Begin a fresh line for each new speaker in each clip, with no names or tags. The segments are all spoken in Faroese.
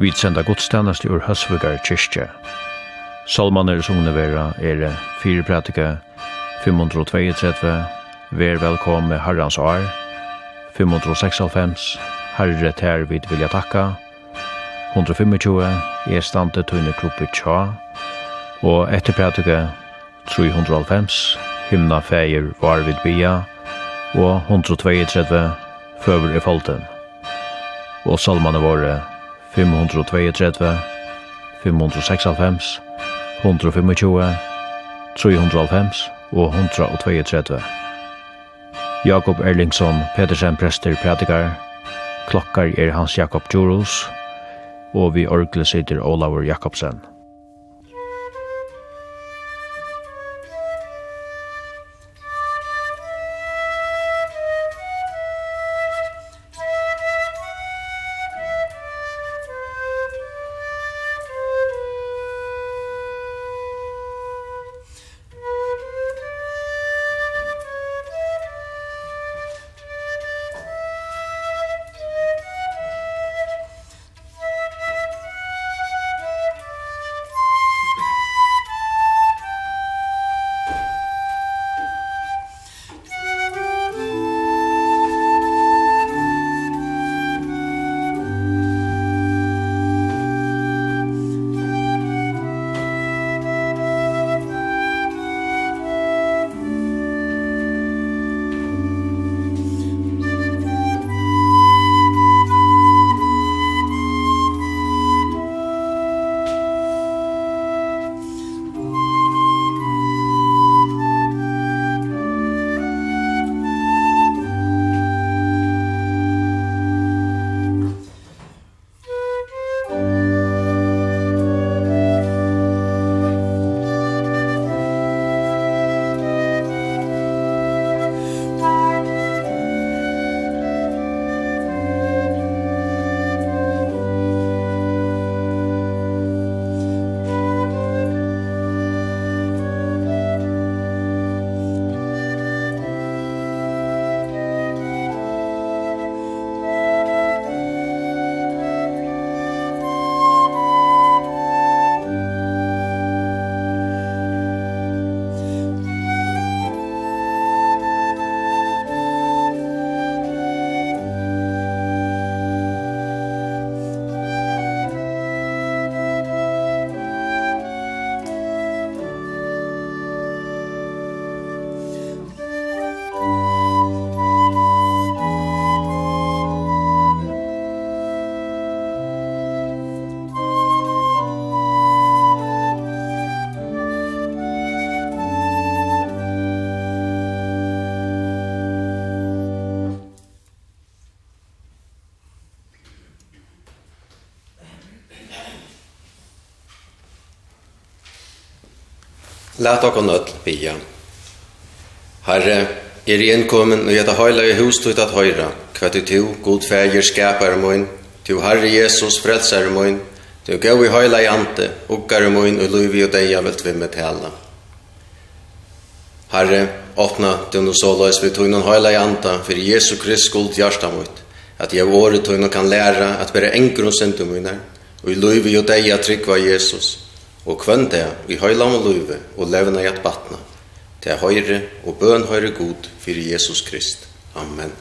Vi sender godstjeneste ur Høsvigar kyrkje. Salmaner som under vera er 4 pratika 532, Vær velkom med Herrens år, 596, Herre ter vid vilja takka, 125, er stande tøyne klubbi tja, og etter pratika 390, hymna feir var vid bia, og 132, Føver i folten. Og salmaner våre 532, 596, 125, 390 og 132. Jakob Erlingsson Petersen prester prædikar, klokkar er Hans Jakob Djurus, og vi orgle sitter Olavur Jakobsen.
Lat okon öll bia. Herre, er i innkommen og gjetta høyla i hus tutt at høyra, hva du to, god fægir skapar moin, tu Herre Jesus frelsar moin, tu gau i høyla i ante, ukkar moin og luivi og deia velt vi med tala. Herre, åpna du no så lois vi tugnan høyla i anta, for Jesu Krist skuld hjarta moit, at jeg året tugnan kan læra at bere engrun sendu moinar, og i luivi og deia tryggva Jesus, og kvønn det i høylam og løyve og levna i at batna, til høyre og bøn høyre god fyrir Jesus Krist. Amen.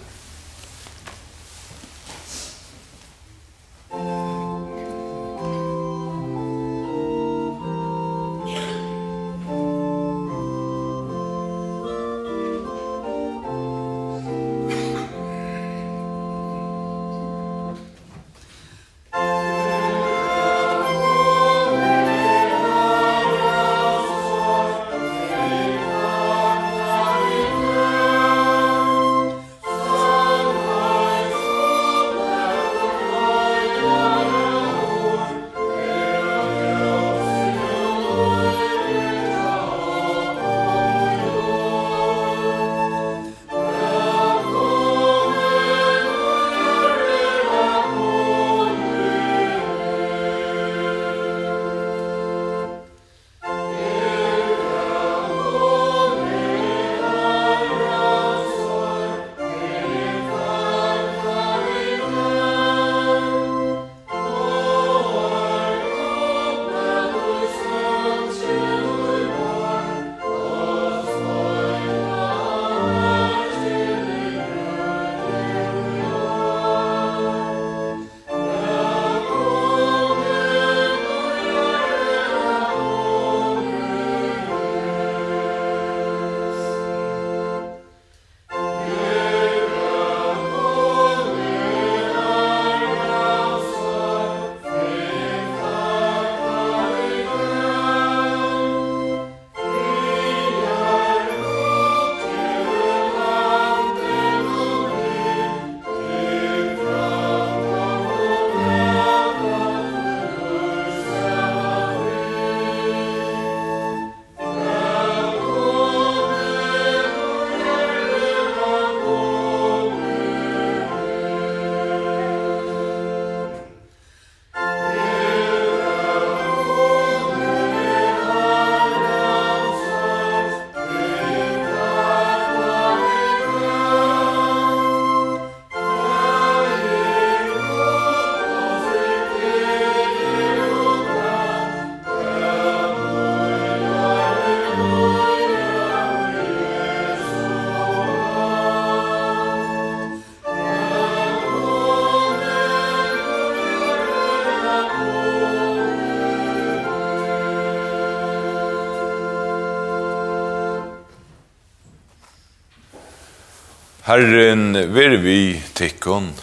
Herren, ver vi tikkun.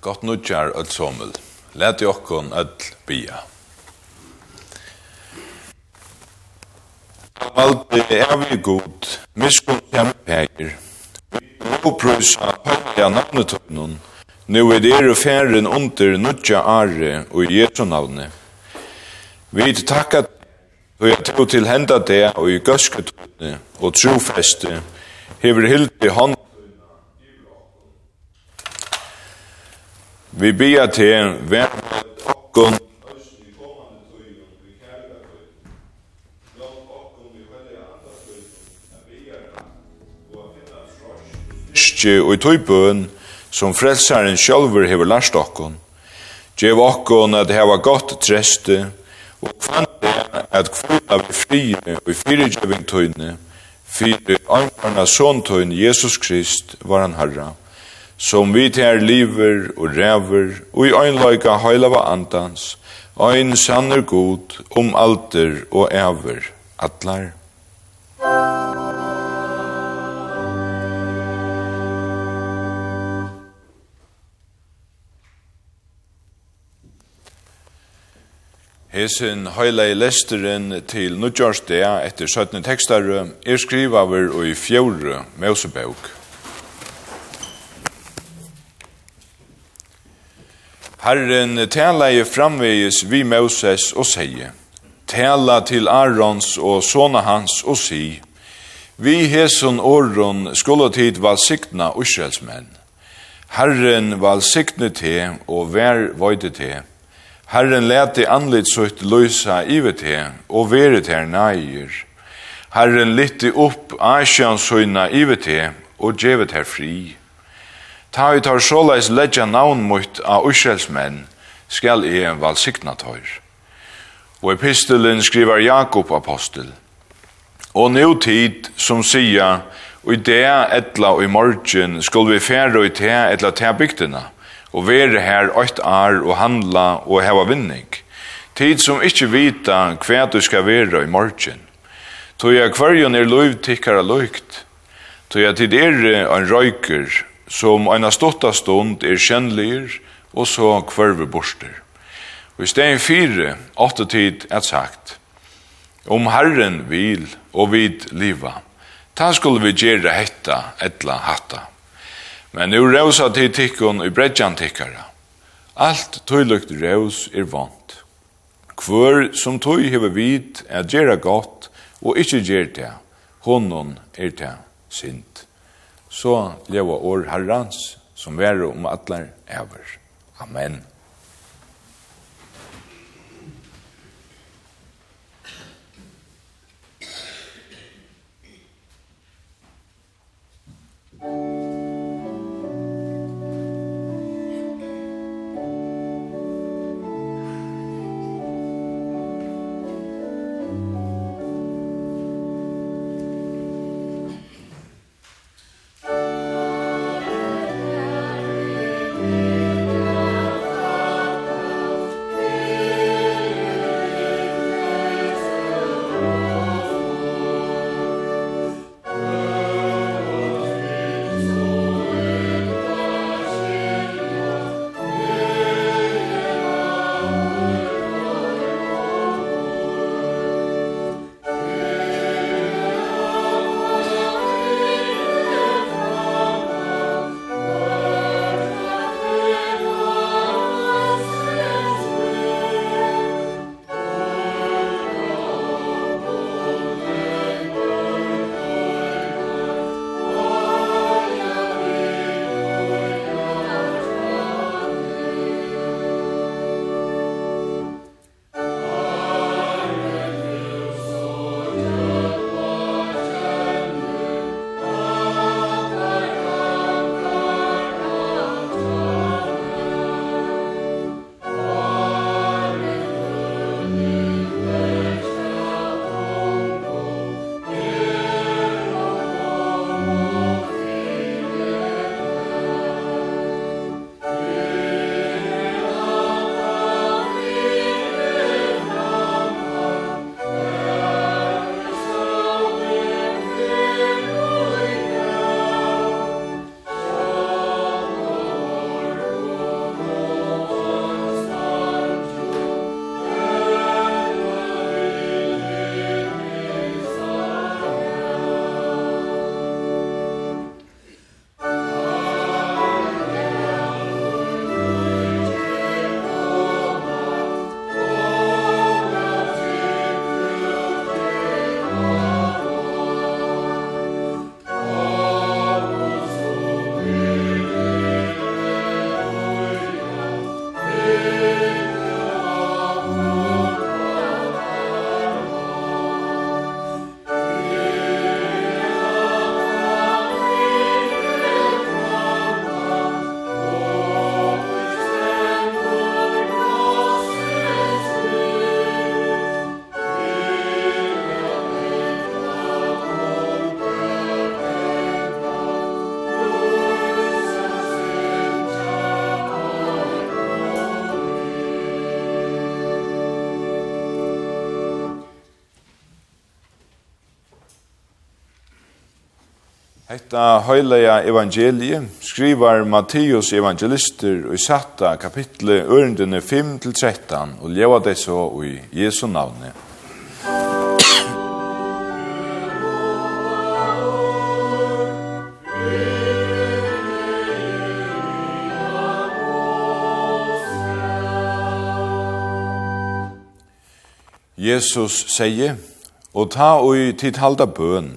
Gott nutjar öll somul. Læt i okkon öll bia. Valde er vi god, miskun kjempeir. Vi lovprøysa høyja navnetunnen, Nu er det er færen under nudja are og i Jesu navne. Vi takka og jeg tog til henda det og i gøsketone og trofeste hever hildi hånd Vi bia til hver okkon og i tøybøn som frelsaren sjálfur hefur lært okkon. Gjev okkon at heva gott treste, og kvante at kvota vi frie og i fyrirgjeving tøyne, fyrir ankarna såntøyne Jesus Krist var han herra, som vi til liver og ræver, og i øynløyka heilava andans, ein sanner god om alter og æver, atlar. Hesin høyla i lesteren til Nudjørsdea etter 17 tekstar er skrivaver og i fjore Mosebøk. Herren tala i framvegis vi Moses og seie, tala til Arons og sona hans og si, vi hesun åron skulle tid valsikna uskjelsmenn. Herren valsikne te og vær vøyde te, Herren lete anlit sutt løysa ivet he, og veret her neier. Herren lytte opp asjan søyna ivet he, og djevet her fri. Ta ut tar såleis ledja navn mot av uskjelsmenn, skal e en valsignat høyr. Og epistelen skriver Jakob apostel, og nu tid som sia, og i det etla og i morgen skal vi færa i te etla te bygdina, og være her åkt ar og handla og heva vinning. Tid som ikkje vita hva du skal være i morgen. Tog jeg kvarjon er loiv tikkara lukt. Tog jeg tid er en røyker som en stotta stund er kjennlir og så kvarve borster. Og i stedet fire, åtte tid er sagt, om Herren vil og vid liva, ta skulle vi gjere hetta etla hatta. Men nu råsa til tikkun i bredjan tikkara. Alt tøylukt rås er vant. Kvør som tøy hever vit er gjerra gott og ikkje gjer det, honom er det sint. Så leva år herrans som være om atlar ever. Amen. Hetta høylega evangelie skrivar Matteus evangelister i satta kapitlet ørendene 5 til 13 og leva det så i Jesu navne. Jesus sier, og ta og tid halda bøn,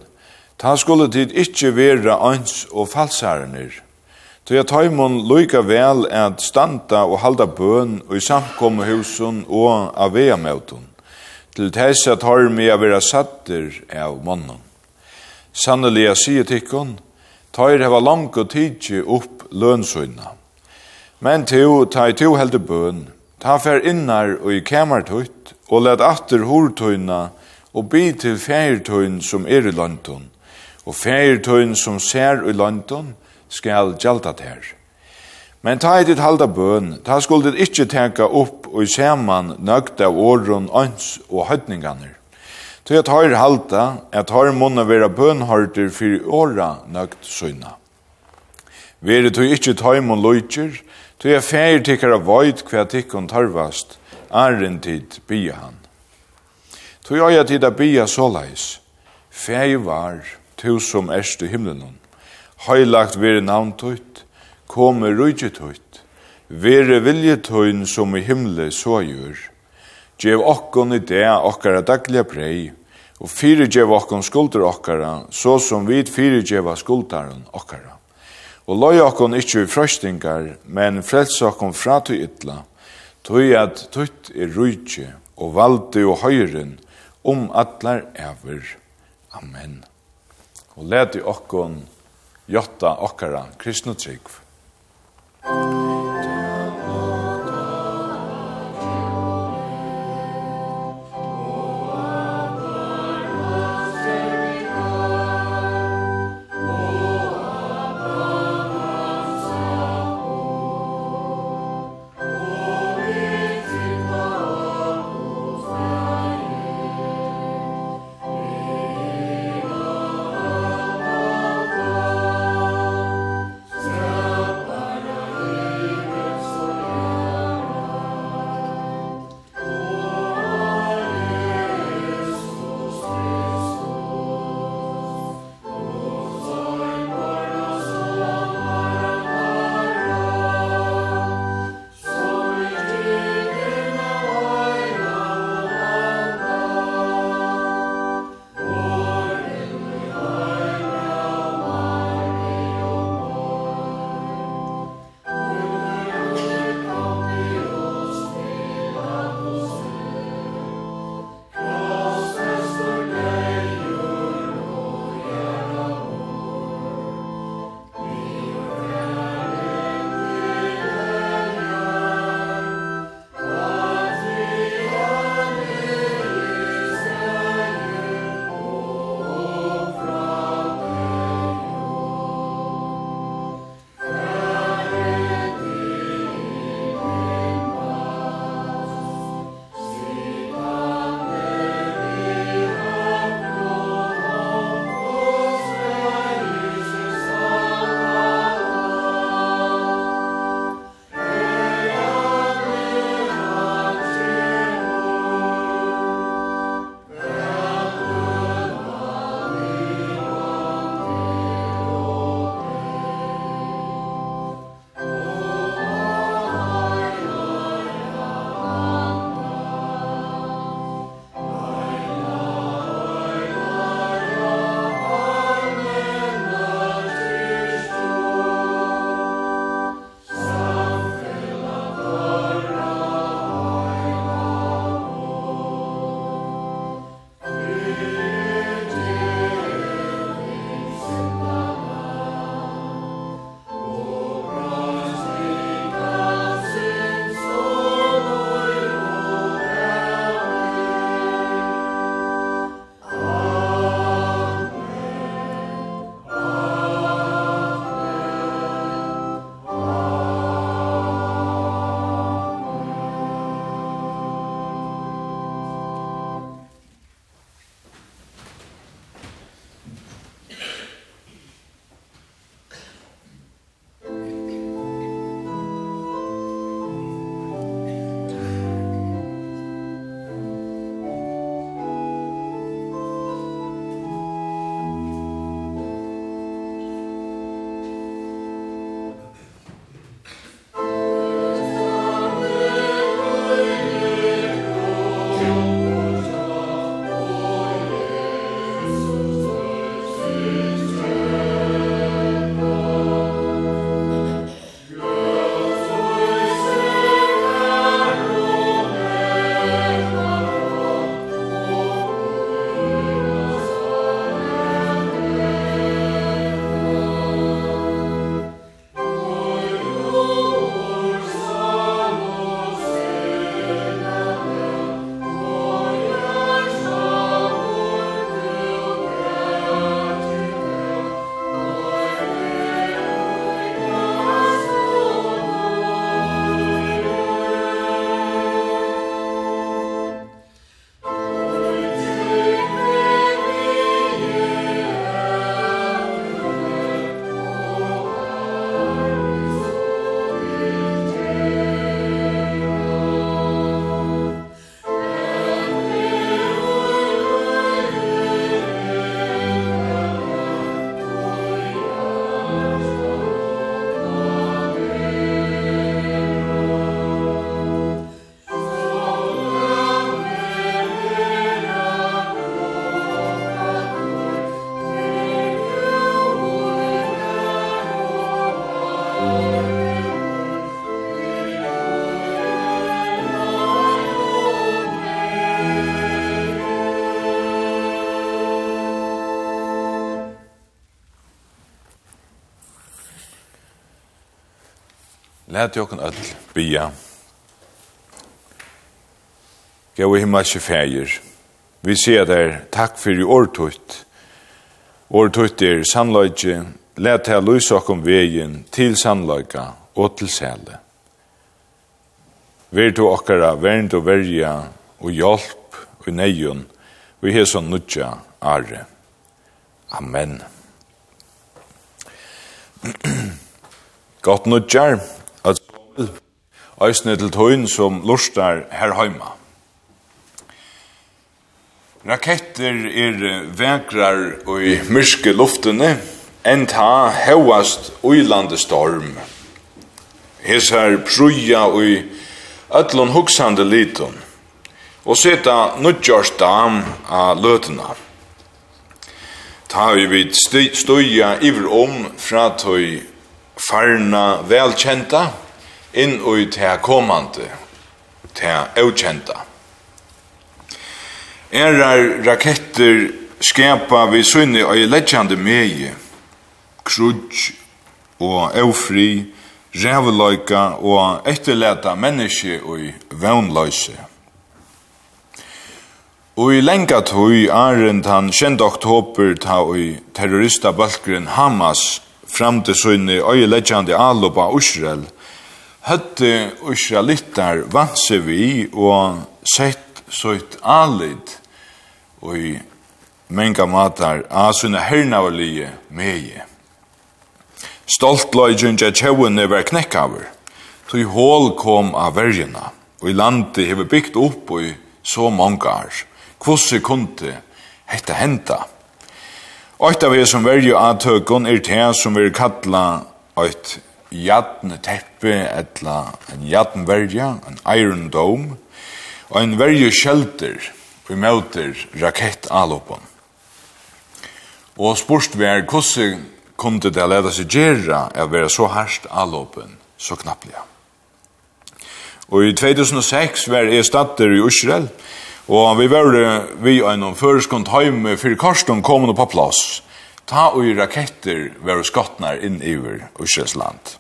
Ta skulle tid ikkje vera ans og falsarner. Tøy at taimon loika vel at standa og halda bøn og i samkomme husun og avea møtun. Til tess at harmi a vera satter av mannen. Sannelig a sige tikkon, tøyr heva langt og tidsi upp lønsuina. Men tøy tøy tu helde bøn, ta fer innar og i kamartøyt og let atter hortøyna og bi til færtøyn som er i landtøyn og færtøyn som ser i London skal gjelda der. Men ta et halda bøn, ta skulle det ikkje tenka opp og saman nøgt av åren ans og høytninganer. Ta at høyr halda, at høyr munna vera bønhørter fyrir åra nøgt søyna. Vere tøy ikkje tøymon løytjer, tøy at fær tikkar av vøyt hva tikkun tarvast, æren tid bia han. Tøy at tida bia såleis, fær var, tu som erst i himlen. Heilagt vere navn tøyt, kome rujtje tøyt, vere vilje tøyn som i himle så gjør. Gjev okkon i det okkara daglige brei, og gjev okkon skulder okkara, så som vid gjeva skuldaren okkara. Og loj okkon ikkje i frøstingar, men frels okkon fra tøy ytla, tøy at tøyt er rujtje, og valde og høyren, om atlar ever. Amen og let i okkon jotta okkara kristne trygg. lær kan öll bia. Gå i himmelske fægir, vi sier der takk i årtutt. Årtutt er sannløyge, lær til løys okkom vegin til sannløyga og til sæle. Ver du okkara vernd og verja og hjelp og neion, vi heson nudja are. Amen. Gott nudjar. Amen. Øysene til tøyen som lustar her heima. Raketter er vekrar og i myrske luftene, enn ta hevast uilande storm. Hesar pruja og i ötlun hugsande litun, og seta nudjars dam a løtena. Ta vi vid stuja iver om fra tøy farna velkjenta, inn i til kommande, til avkjenta. Erar raketter skapa vi sunni og i leggjande megi, krudj og eufri, rævleika og etterleta menneske og vannløse. Og i lenga tøy arend han kjent oktober ta og terrorista Hamas fram til sunni og i leggjande alupa Israel, høtte israelittar vanse vi og sett søyt alit og i menga matar av sunne hernaverlige meie. Stolt løygen ja tjevene var knekkaver, så i hål kom av verjena, og i landet heve bygd opp og i så mange år. Kvosse kunde hette henta. Og av det som verju atøkken er det som vi kalla et jadn teppe, etla en jadn verja, en iron dome, og en verju shelter vi møter rakettalåpen. Og spurst vi er hvordan kunne det leda seg gjerra er være så harst alopon så knapplega. Og i 2006 var jeg statter i Israel, og vi var vi en om føreskont heime fyrir karston kom på plass. Ta og i raketter var skottnar inn i Israels land.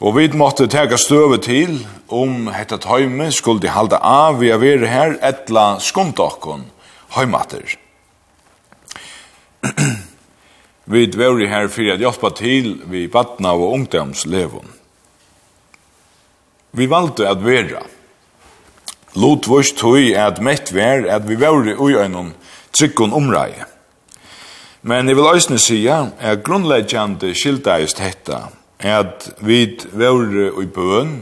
Og vi måtte teka støve til om hetta tøyme skulle halda av vi er vere her etla skumtokkon høymater. vi dvore her fyrir at hjelpa til vi badna og ungdomslevon. Vi valde at vera. Lotvurs tøy er at mett vær at vi vore ui øynon trykkon omræg. Men jeg vil òsne sija er grunnleggjande skildaist hetta at vi var i bøen,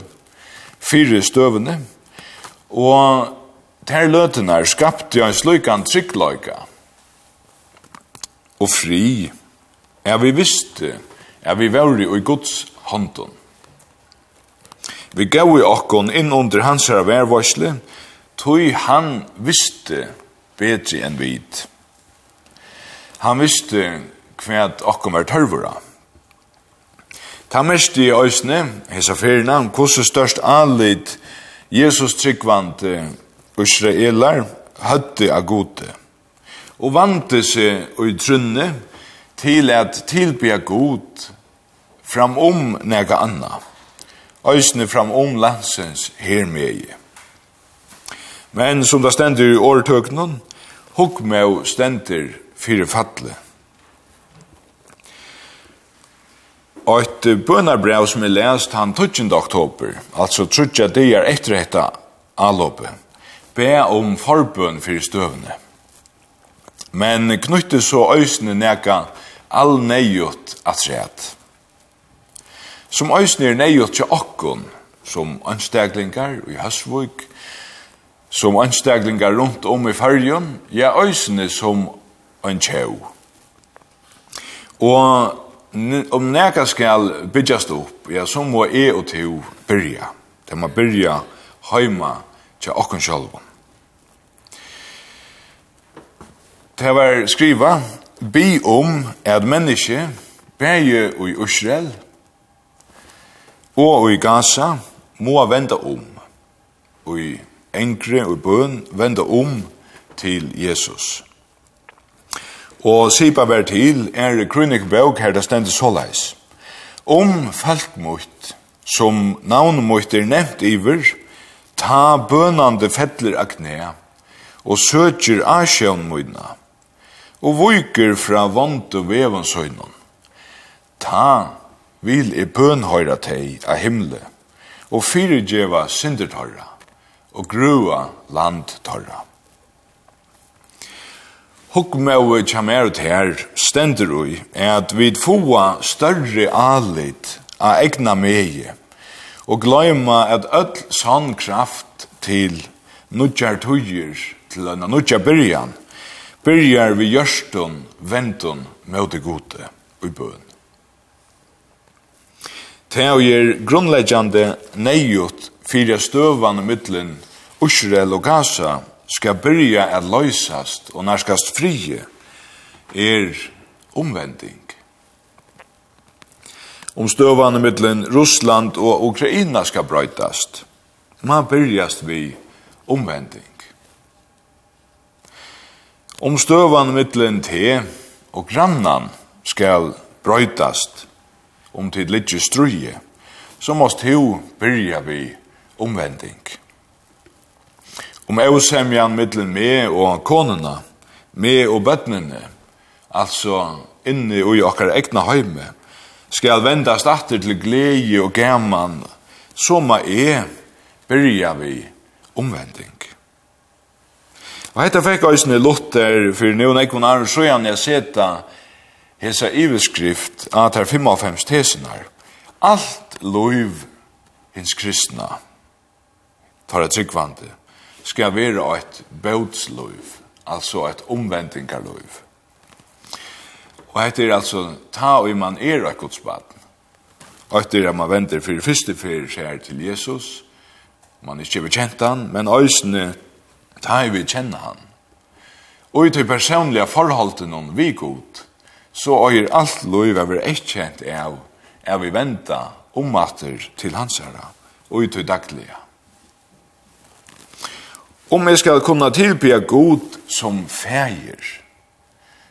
fire støvende, og ter løtene skapt skapte en sløykan tryggløyka og fri. Ja, vi visste ja, vi var i Guds hånden. Vi gav i okkon inn under hans her vervarsle, tog han visste bedre enn vid. Han visste hva okkon var tørvura. Ta mest i øysene, hesa ferina, hvordan størst anlid Jesus tryggvant Israelar høtte av gode, og vante seg i trunne til at tilbya god framom nega anna, øysene framom landsens hermeie. Men som det stender i åretøknen, hukk med stender fyrir fattlet. et bønarbrev som er lest han 12. oktober, altså trutja dagar etter dette allåpet, be om forbøn for støvne. Men knytte så øysene neka all neiot at sett. Som øysene er neiot til okkon, som ansteglingar i Høsvøk, som ansteglingar rundt om i fargen, ja øysene som en tjau. Og om neka skal byggjast upp, ja, så må e og to byrja. Det må byrja heima til okken sjálfum. Det var skriva, bi om at menneske, bæje og i Israel, og i Gaza, må venda om, og i engre og bøn, venda om til Jesus. Og sipa vær til er krønikbøk her det stendet såleis. Om falkmutt, som navnmutt er nevnt iver, ta bønande fettler aknea, og søkjer asjønmuidna, og viker fra vant og vevansøgnon. Ta vil i bønhøyra teg av himle, og fyrirgjeva syndertorra, og grua landtorra. Hukkmøve kommer ut her, stender ui, er at vi får større alit av egna meie, og gløyma at öll sann kraft til nudjar tøyer, til en nudjar byrjan, byrjar vi gjørstun, ventun, møte gode, ui bøn. Teo er grunnleggjande neiut fyrir støvan mittlen Ushurel og Gaza, skal byrja at løysast og narskast frie er omvending. Omstøvane mittlen Russland og Ukraina skal brøytast. Man byrjast vi omvending. Omstøvane mittlen te og grannan skal brøytast om tid litje struje, så måst hu byrja vi omvending. Omvending. Om eusemjan mittlen me og konuna, me og bøtnene, altså inni og i okkar egna heime, skal vendast atter til glede og gaman, så er e byrja vi omvending. Og hetta fekk òsne Luther fyrir nu nekvun arun søyan jeg seta hesa iveskrift at her 55 tesenar. Alt loiv hins kristna tar et tryggvande skal være et bøtsløyv, altså et omvendingarløyv. Og dette er altså ta og man er et godsbaden. Og dette er at man venter for det første fyrir seg til Jesus. Man er ikke bekjent han, men øysene ta og vi kjenner han. Og i det personlige forholdet noen vi god, så øyer alt løyv over er kjent av, er vi venter om til hans herra og i det daglige. Om jeg skal kunne tilbyr god som feir,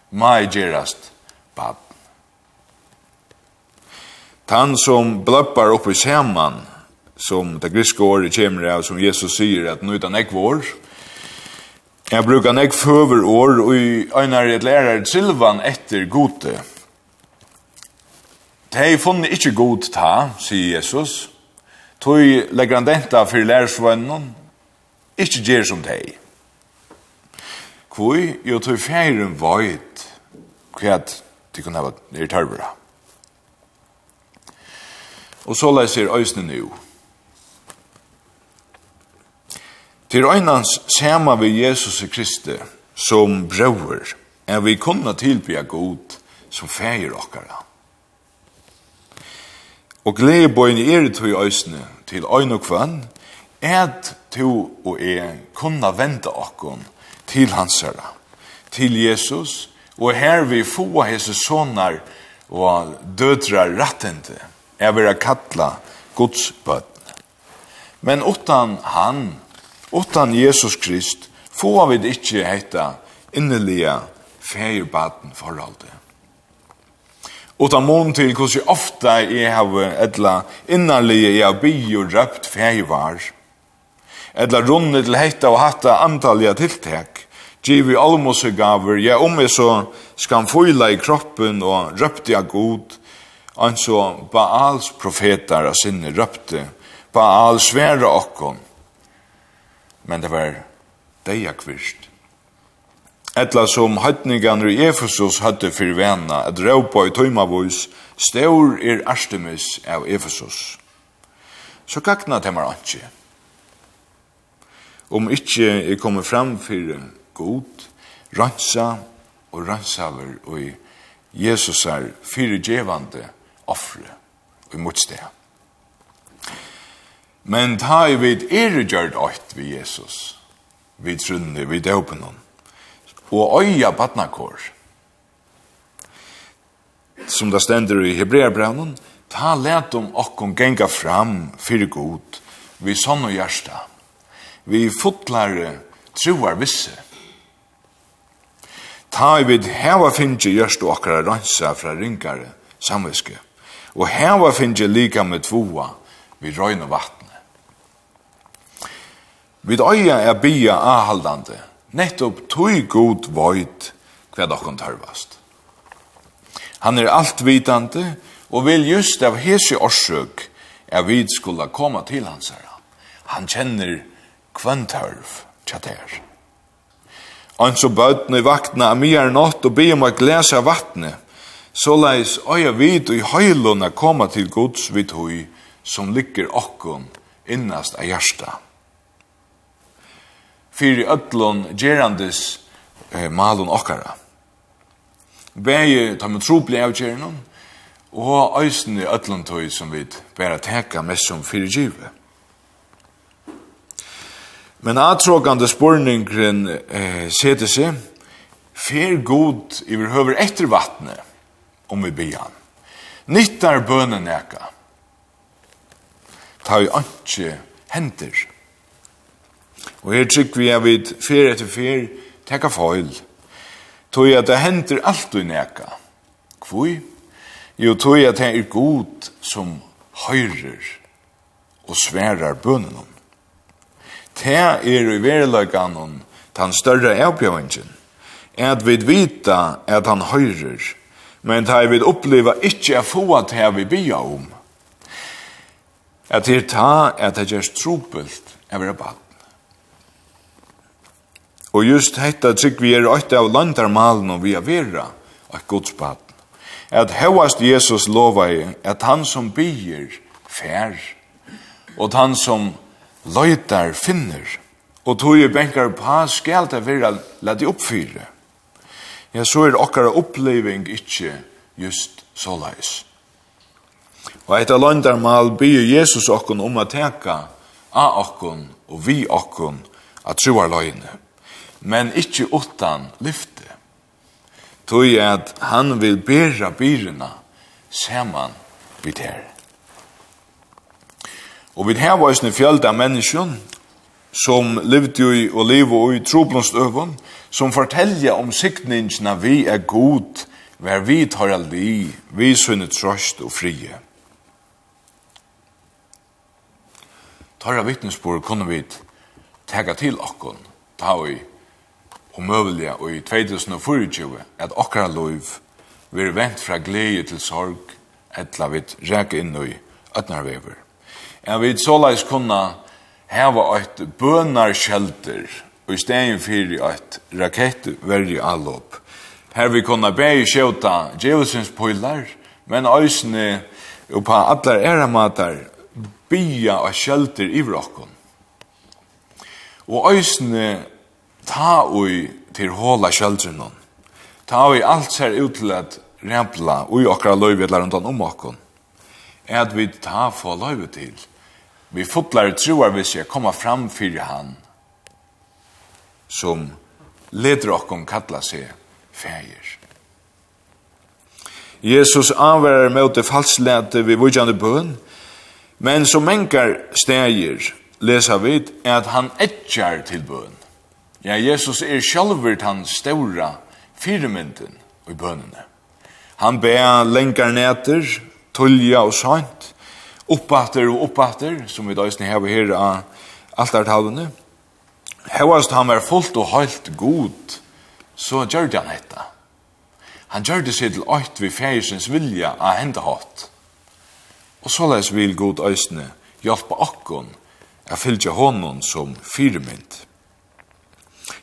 må jeg gjerast bad. Tan som blöppar oppe seman, som det griske året kommer av, som Jesus sier, at nu utan ek vår, jeg brukar nek føver år, og i øynar et lærer silvan etter gode. Tei funnet ikkje god ta, sier Jesus, tog legger han denta for lærersvannen, Ikke gjør som deg. Hvor jo tog feiren vøyt hva de kunne ha vært tørvere. Og så leser øysene nå. Til øynens sema vi Jesus Kristi som brøver er vi kunne tilbya god som feir okkara. Og gledebøyne er i tog øysene til øyne og kvann at to og jeg kunna vente okkon til hans herre, til Jesus, og her vi få hese sonar og dødrar rattende, er vil kalla Guds bøtten. Men utan han, utan Jesus Krist, få vi det ikkje heita innelige feirbaten forholdet. Utan mån til hvordan ofta jeg har etla innerlige jeg har bi og røpt feirvar, eller runde til hetta og hatta antalliga tiltak. Givi almose gaver, ja om jeg så skamføyla i kroppen og røpte jeg god, anså Baals profetar av sinne røpte, Baal svære okkon. Men det var deia kvist. Etla som høytningan i Efesus høytte fyrir vena, et råpa i tøymavus, staur er Artemis av Efesus. Så gagna temar anki. Om ikkje er kommet fram for god, ransa og ransaver og i Jesus er fyrirgevande offre og i motsteg. Men ta i vid eregjørt åkt vi Jesus, vi trunne, vi døpen og øya badnakår. Som det stender i Hebreabraunen, ta let om okkom genga fram fyrir god, vi sånn og hjärsta vi fotlare troar visse. Ta i vid heva finnje gjørst og akkara ransa fra ringare samviske, og heva finnje lika med tvoa vi røyne vatne. Vid øya er bia ahaldande, nettopp tui god void hva dokkon tørvast. Han er altvitande og vil just av hese orsøk er vid skulle komme til hans herra. Han kjenner kvöntørv tjater. Ans og bøtene i vaktna av mye er nått og be om å glese av vattnet, så leis øya vid og i høylona koma til gods vid hui som ligger okkon innast av hjärsta. Fyri ötlon gerandis eh, malun okkara. Begge tar med troplig avgjernom, og æsni ötlon tøy som vi bæra teka mest som givet. Men atråkande spurningren eh, sete seg, fer god i vi høver etter vattnet, om vi blir han. Nyttar bønen eka. Ta jo ikke henter. Og her trykker vi at vid fer etter fer teka foil. Tog at det henter du neka. Kvoi? Jo, tog at det er god som høyrer og sverar bønen om det er i verilegganen den større avbjøringen, at vi vita at han høyrer, men det er vi oppleva ikkje a få at det vi bia om. At det er ta at det gjørs trupelt av er baden. Og just hetta trygg vi er åtte av landarmalen og vi er vera av godsbatten. At hevast Jesus lova i at han som bier fær, og han som løytar finner, og tog i benkar på skal det være lade oppfyre. Ja, så er okkara oppleving ikkje just så leis. Og eit av landarmal byr Jesus okkon om a teka a okkon og vi okkon a troar løyne, men ikkje utan lyfte. Tog at han vil bera byrina saman vid her. Og vi har vært en fjeld av mennesker som levde i og lever i troblomstøven, som forteller om siktningene vi er god, hver vi tar aldri, vi sunne trøst og frie. Tarra vittnesbord kunne vi tega til okkon, ta vi omøvelige og i 2024 at okkara loiv vi er vent fra glede til sorg etla vi reka inn i ötnarvever. Jeg vil såleis kunne heva et bønarskjelter og i stedet for et rakettverje allop. Her vi kunne be i skjøta djevelsens poilar, men øysene og på allar æramater bya og kjelter i vrokken. Og øysene ta ui til håla skjeltrenon. Ta ui alt ser ut til at rempla ui okra løyvedlar rundt om okkon. Er at vi ta få løyve til Vi fotlar troar vi ska komma fram fyrir han som leder okkom kalla seg sig. Jesus anvärar mot det falslete vi vujande bøn, men som mänkar stegir lesa vid er at han etjar til bøn. Ja, Jesus er självvart han ståra firmynden i bønene. Han ber länkar neter, tullja og sant, oppater og oppater, som vi da isne har her av altartalene. Hevast han var fullt og helt god, så gjør han dette. Han gjør det seg til åkt vi færsens vilja av hende hatt. Og så les vil god øsne hjelpe akkon a fylgja honom som firmynd.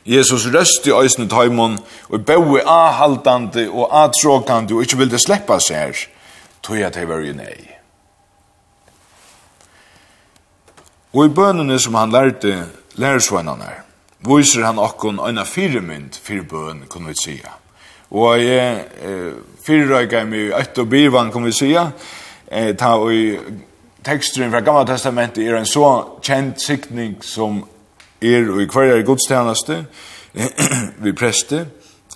Jesus røst i øsne taimon og bøy avhaldande og atråkande og ikkje vilde sleppa seg tog jeg til var jo nei. Og i bønene som han lærte lærersvennene viser han okkon øyne firemynd for bøn, kunne vi sige. Og jeg eh, fyrrøyga meg i og birvan, kunne vi sige, eh, ta i teksturen fra Gamla Testamentet er en så kjent sikning som er og i hver er godstjeneste, vi preste,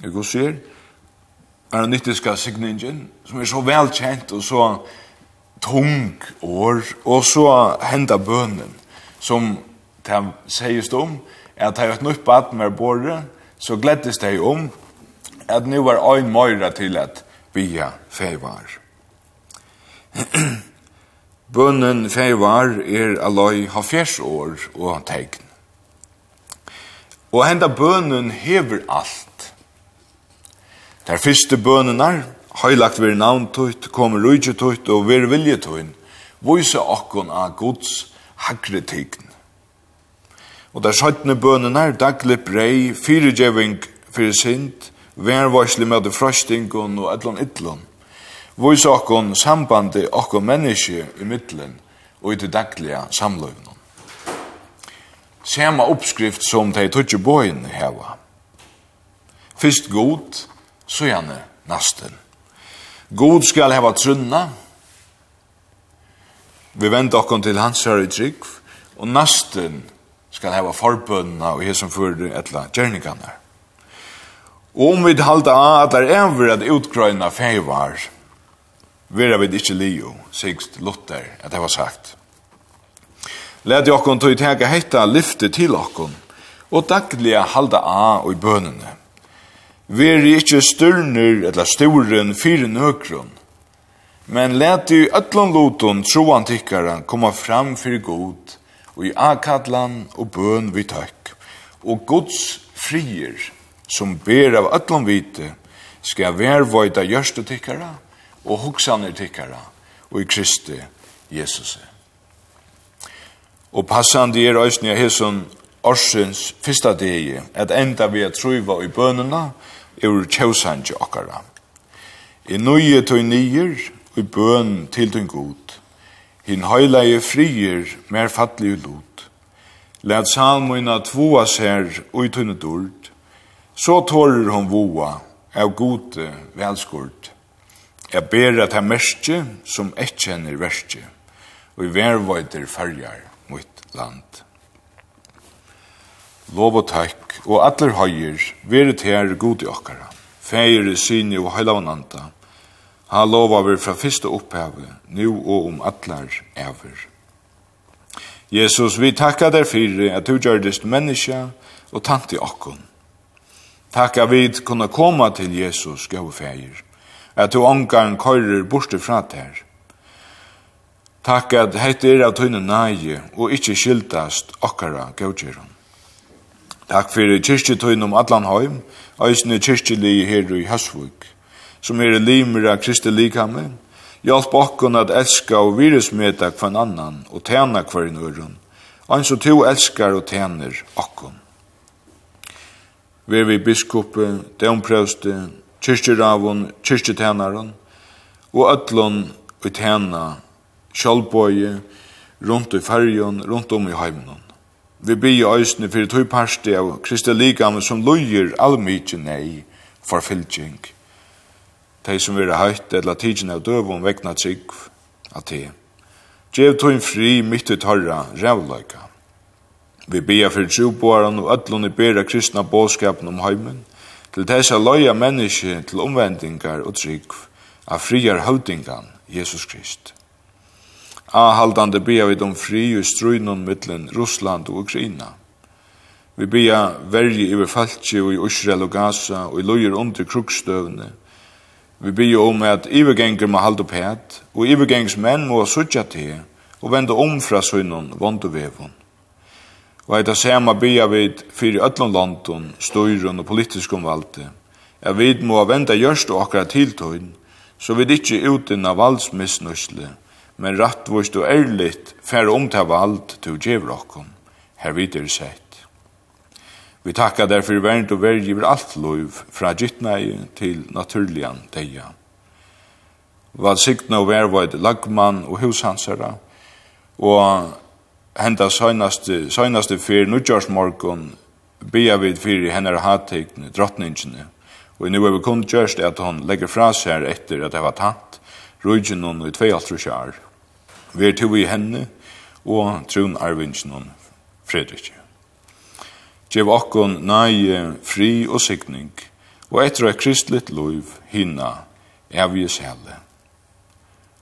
i godsier, aronittiska signingen, som er så velkjent og så tung år, og så henda bønnen som de sier om, at de har et nytt bad med båret, så gleddes de om at nu var ein møyre til at bia feivar. Bønnen feivar er aloi hafjers år og tegn. Og henda bønnen hever alt. Der fyrste bønnenar, heilagt vir navn tøyt, kommer rujtje tøyt og vir vilje tøyt, vise okkon av Guds hagre tegn. Og der sjøttene bønnen er daglig brei, fyrirgjeving fyrir sint, vervarsli med det frøstingon og etlan ytlon. Vois okkon sambandi okkon menneske i middelen og i det dagliga samløvnum. Sema oppskrift som de tutsi boin heva. Fyrst god, så gjerne nasten. God skal heva trunna, Vi vender okkon til hans herre trygg, og nasten skal heva forbundna og hesson fyrir etla gjerningarna. Og om vi halda av at det er over at utgrøyna feivar, vera vi ikkje lio, sigst Luther, at det var sagt. Led jo okkon tog tega heita lyfte til okkon, og dagliga halda av og i bønene. Veri ikkje styrner eller sturen fyrir nøkron, Men lät du ötlun loton troan tykkaren komma fram för god och i akadlan och bön vi tack. Och Guds frier som ber av ötlun vite ska vervoida görstu tykkara och hoksaner tykkara och i Kristi Jesus. Och passande er ösnia hesson orsens fyrsta degi at enda vi at truva i bönerna ur tjausanji okkara. I nøye tøy nyer i bøn til din god. Hin høyleie frier mer fattelig lot. Læt salmoina tvoa ser ui tunne dord. Så tårer hon voa av gode velskort. Jeg ber at jeg merke som ikke kjenner verskje, og i vervøyder farger mot land. Lov og takk, og atler høyer, veret her god i okkara. Feire, syne og heilavnanda, Han lova vi fra fyrste opphavet, nu og om atler ever. Jesus, vi takka der fyrir at du gjørdest menneska og tanti okkon. Takka vi kunna koma til Jesus, gau feir, at du omgang køyrer borte fra der. Takk at heit er av tøyne nægje og ikkje skiltast okkara gautjeron. Takk fyrir kyrkjetøyne om allan heim, kyrkje li her i Høsvuk som er limer av Kristi likame, hjelp okkon at elska og virusmeta kvann annan og tjena kvarin urun, og så to elskar og tjener okkon. Ver vi biskope, deumprøvste, kyrkjeravun, kyrkjetjenaren, og ötlun og tjena kjallbøye rundt i färgen, rundt om i heimnon. Vi bygger øysene fyrir parste av Kristi Ligam som løyer allmykje nei for fylgjeng de som vera høyt eller tidsin av døvun vegna trygg av te. Gjev tog fri mitt ut harra rævløyka. Vi bia for troboaren og öllun i bera kristna båskapen om heimen, til tessa loja menneske til omvendingar og trygg av friar høvdingan Jesus Krist. Ahaldande bia vi om fri i struinon mittlen Russland og Ukraina. Vi bia verje i falki og i Israel og Gaza og i lojer under krukstøvne, Vi byr om at ivergenger må halde pæt, og ivergengs menn må sutja til, og vende om fra sunnen vonduvevun. Og eit av sema bya vid fyrir öllum landun, styrun og politiskum valde, er vid må venda gjørst og akkurat tiltøyn, så vid ikkje utin av valdsmissnusle, men rattvust og ærligt færre om til vald til djevrokken, her videre sett. Vi takkar derfor vernd og verg iver alt loiv, fra gittnei til naturlian deia. Valsikna og vervoid lagmann og hushansara, og henda søgnaste, søgnaste fyr nudjarsmorgon bia vid fyr i hennar hatteikne, drottningene, og nu er vi kun gjørst at hon legger fra seg etter at det var tatt, rujgen hon i kjær. Vi er to i henne, og trun arvingen hon, Fredrik. Gjev okkon nøye, fri og sikning, og etter et kristligt liv hinna evjes helle.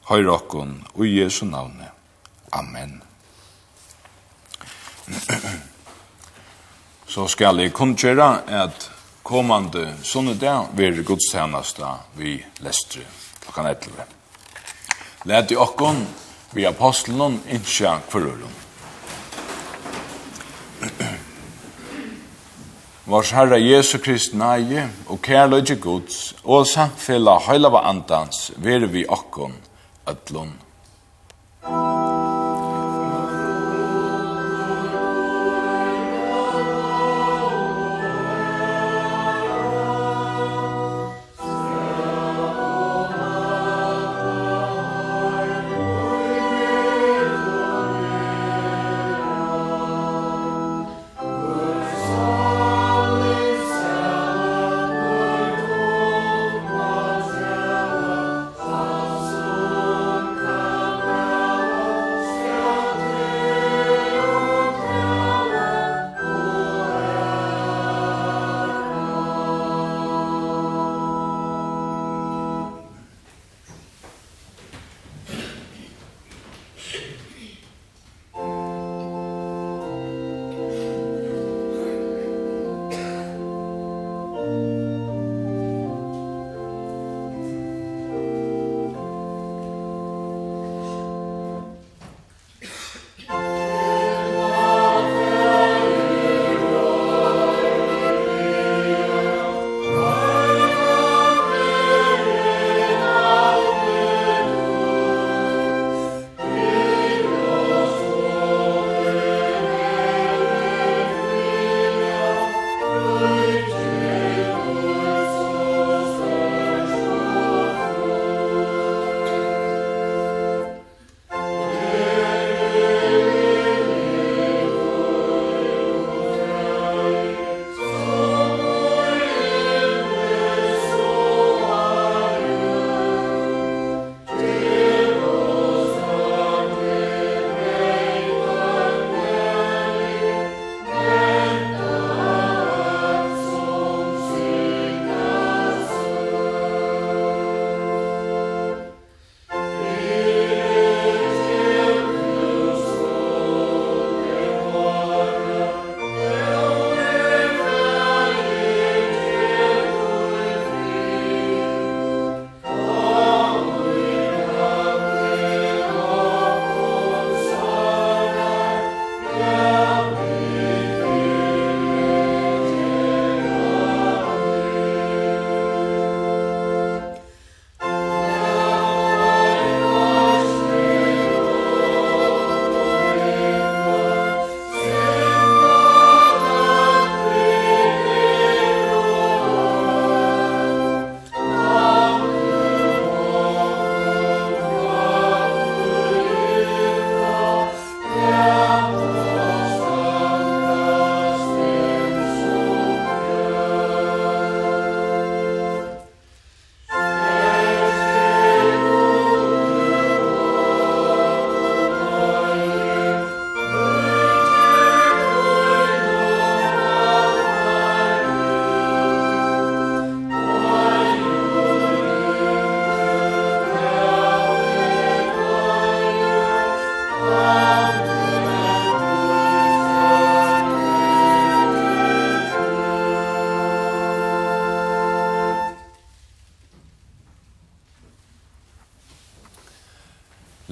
Høyre okkon og Jesu navne. Amen. Så skal jeg kunngjøre at kommande sånne dag vil godstjeneste vi lestre klokkan 11. Læt i okkon vi apostelen innskja kvarøren. Vars Herre Jesu Krist nage, og kærløyge Guds og samfella heilava andans vere vi okkon ötlun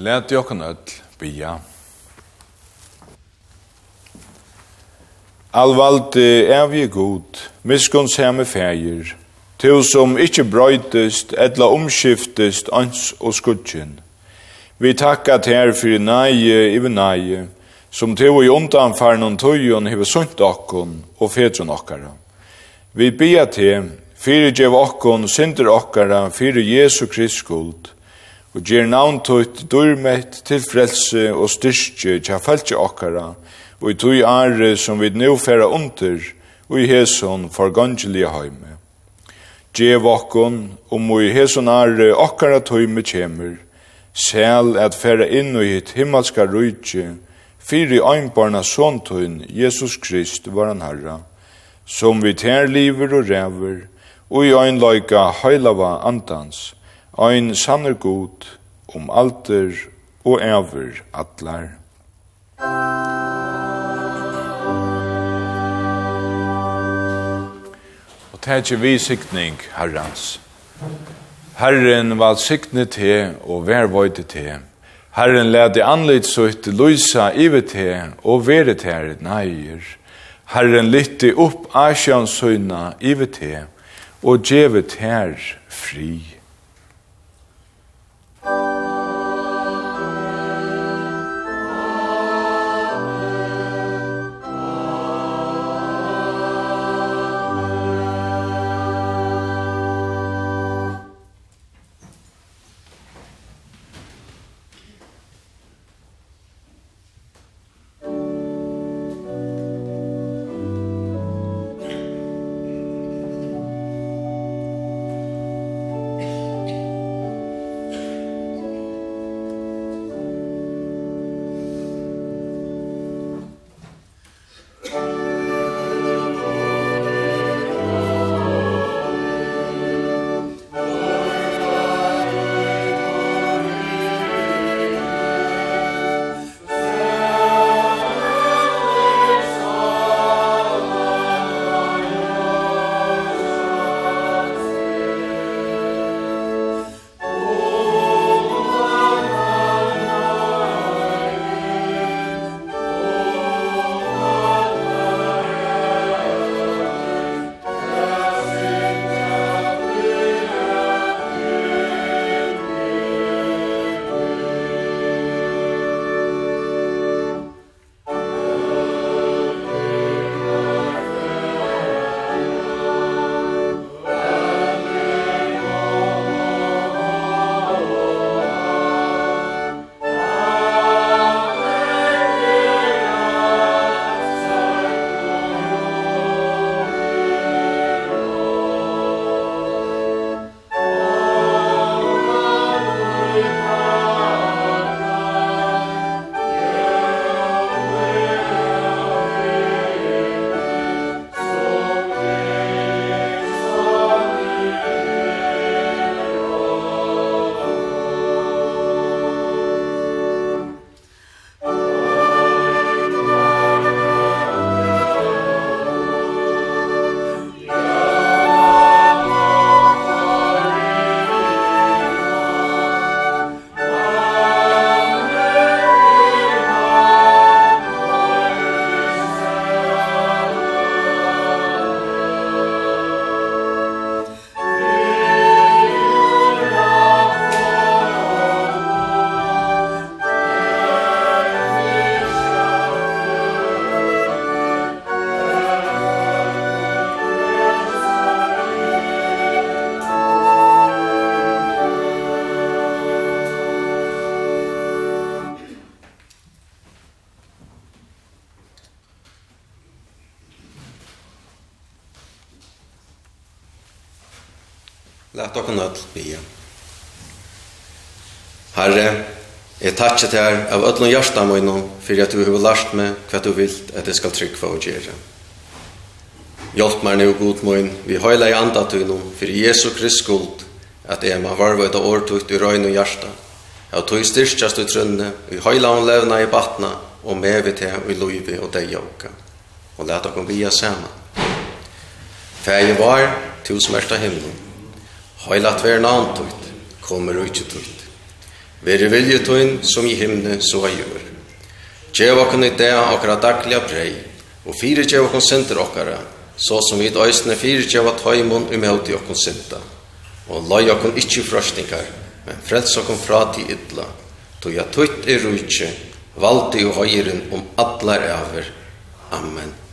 Læt jo kan öll bia. Alvaldi er vi god, miskunns med fægir, til som ikkje brøytist, etla omskiftest, ans og skudgen. Vi takka ter fyrir næje iver næje, som til og i undanfaren og tøyen hever sunt okkon og fedron okkara. Vi bia til, fyrir djev okkon, synder okkara, fyrir Jesu Krist skuld, og gjer navn tøyt dyrmet til frelse og styrke tja falskje okkara, og i tøy are som vi nu færa under, og i heson forgangelige heime. Gjev okkon, om og i heson are okkara tøyme kjemur, sel at færa inn og hitt himmelska rujtje, fyri øynbarna såntøyn, Jesus Krist, varan herra, som vi tær liver og ræver, og i øynløyga heilava andans, ein sannur god um alter og æver atlar. Og tætje vi sikning herrans. Herren var sikne te og vervøyte te. Herren lærte anleit sutt lysa ive te og vere te neier. Herren lytte opp asjans søyna ive te og djevet her fri.
lagt okkur nøll bia. Herre, jeg takkje til her av öllun hjärsta møyno fyrir at du hefur lært meg hva du vilt at jeg skal tryggva og gjere. Hjelp meg nu god møyn, vi høyla i andatunnum fyrir Jesu Krist skuld at jeg må varva et årtukt i røyno og hjärsta. Jeg tøy styrstjast ut trunne, vi høyla om levna i batna og mevi til og i og deg jokka. Og let okkur bia saman. Fæg var, tusen mest himmelen. Heilat tver navn tøyt, kommer ikkje tøyt. Vær vilje tøyn som i himne så er gjør. Gjev okken i det akkurat daglige brei, og fire gjev okken sinter okkara, så som vi døysene fire gjev at høymon um i okken sinta. Og lai okken ikkje frøstingar, men frels okken fra til idla, tøy at tøyt er rujtje, valdi og høyren om atlar æver. Amen.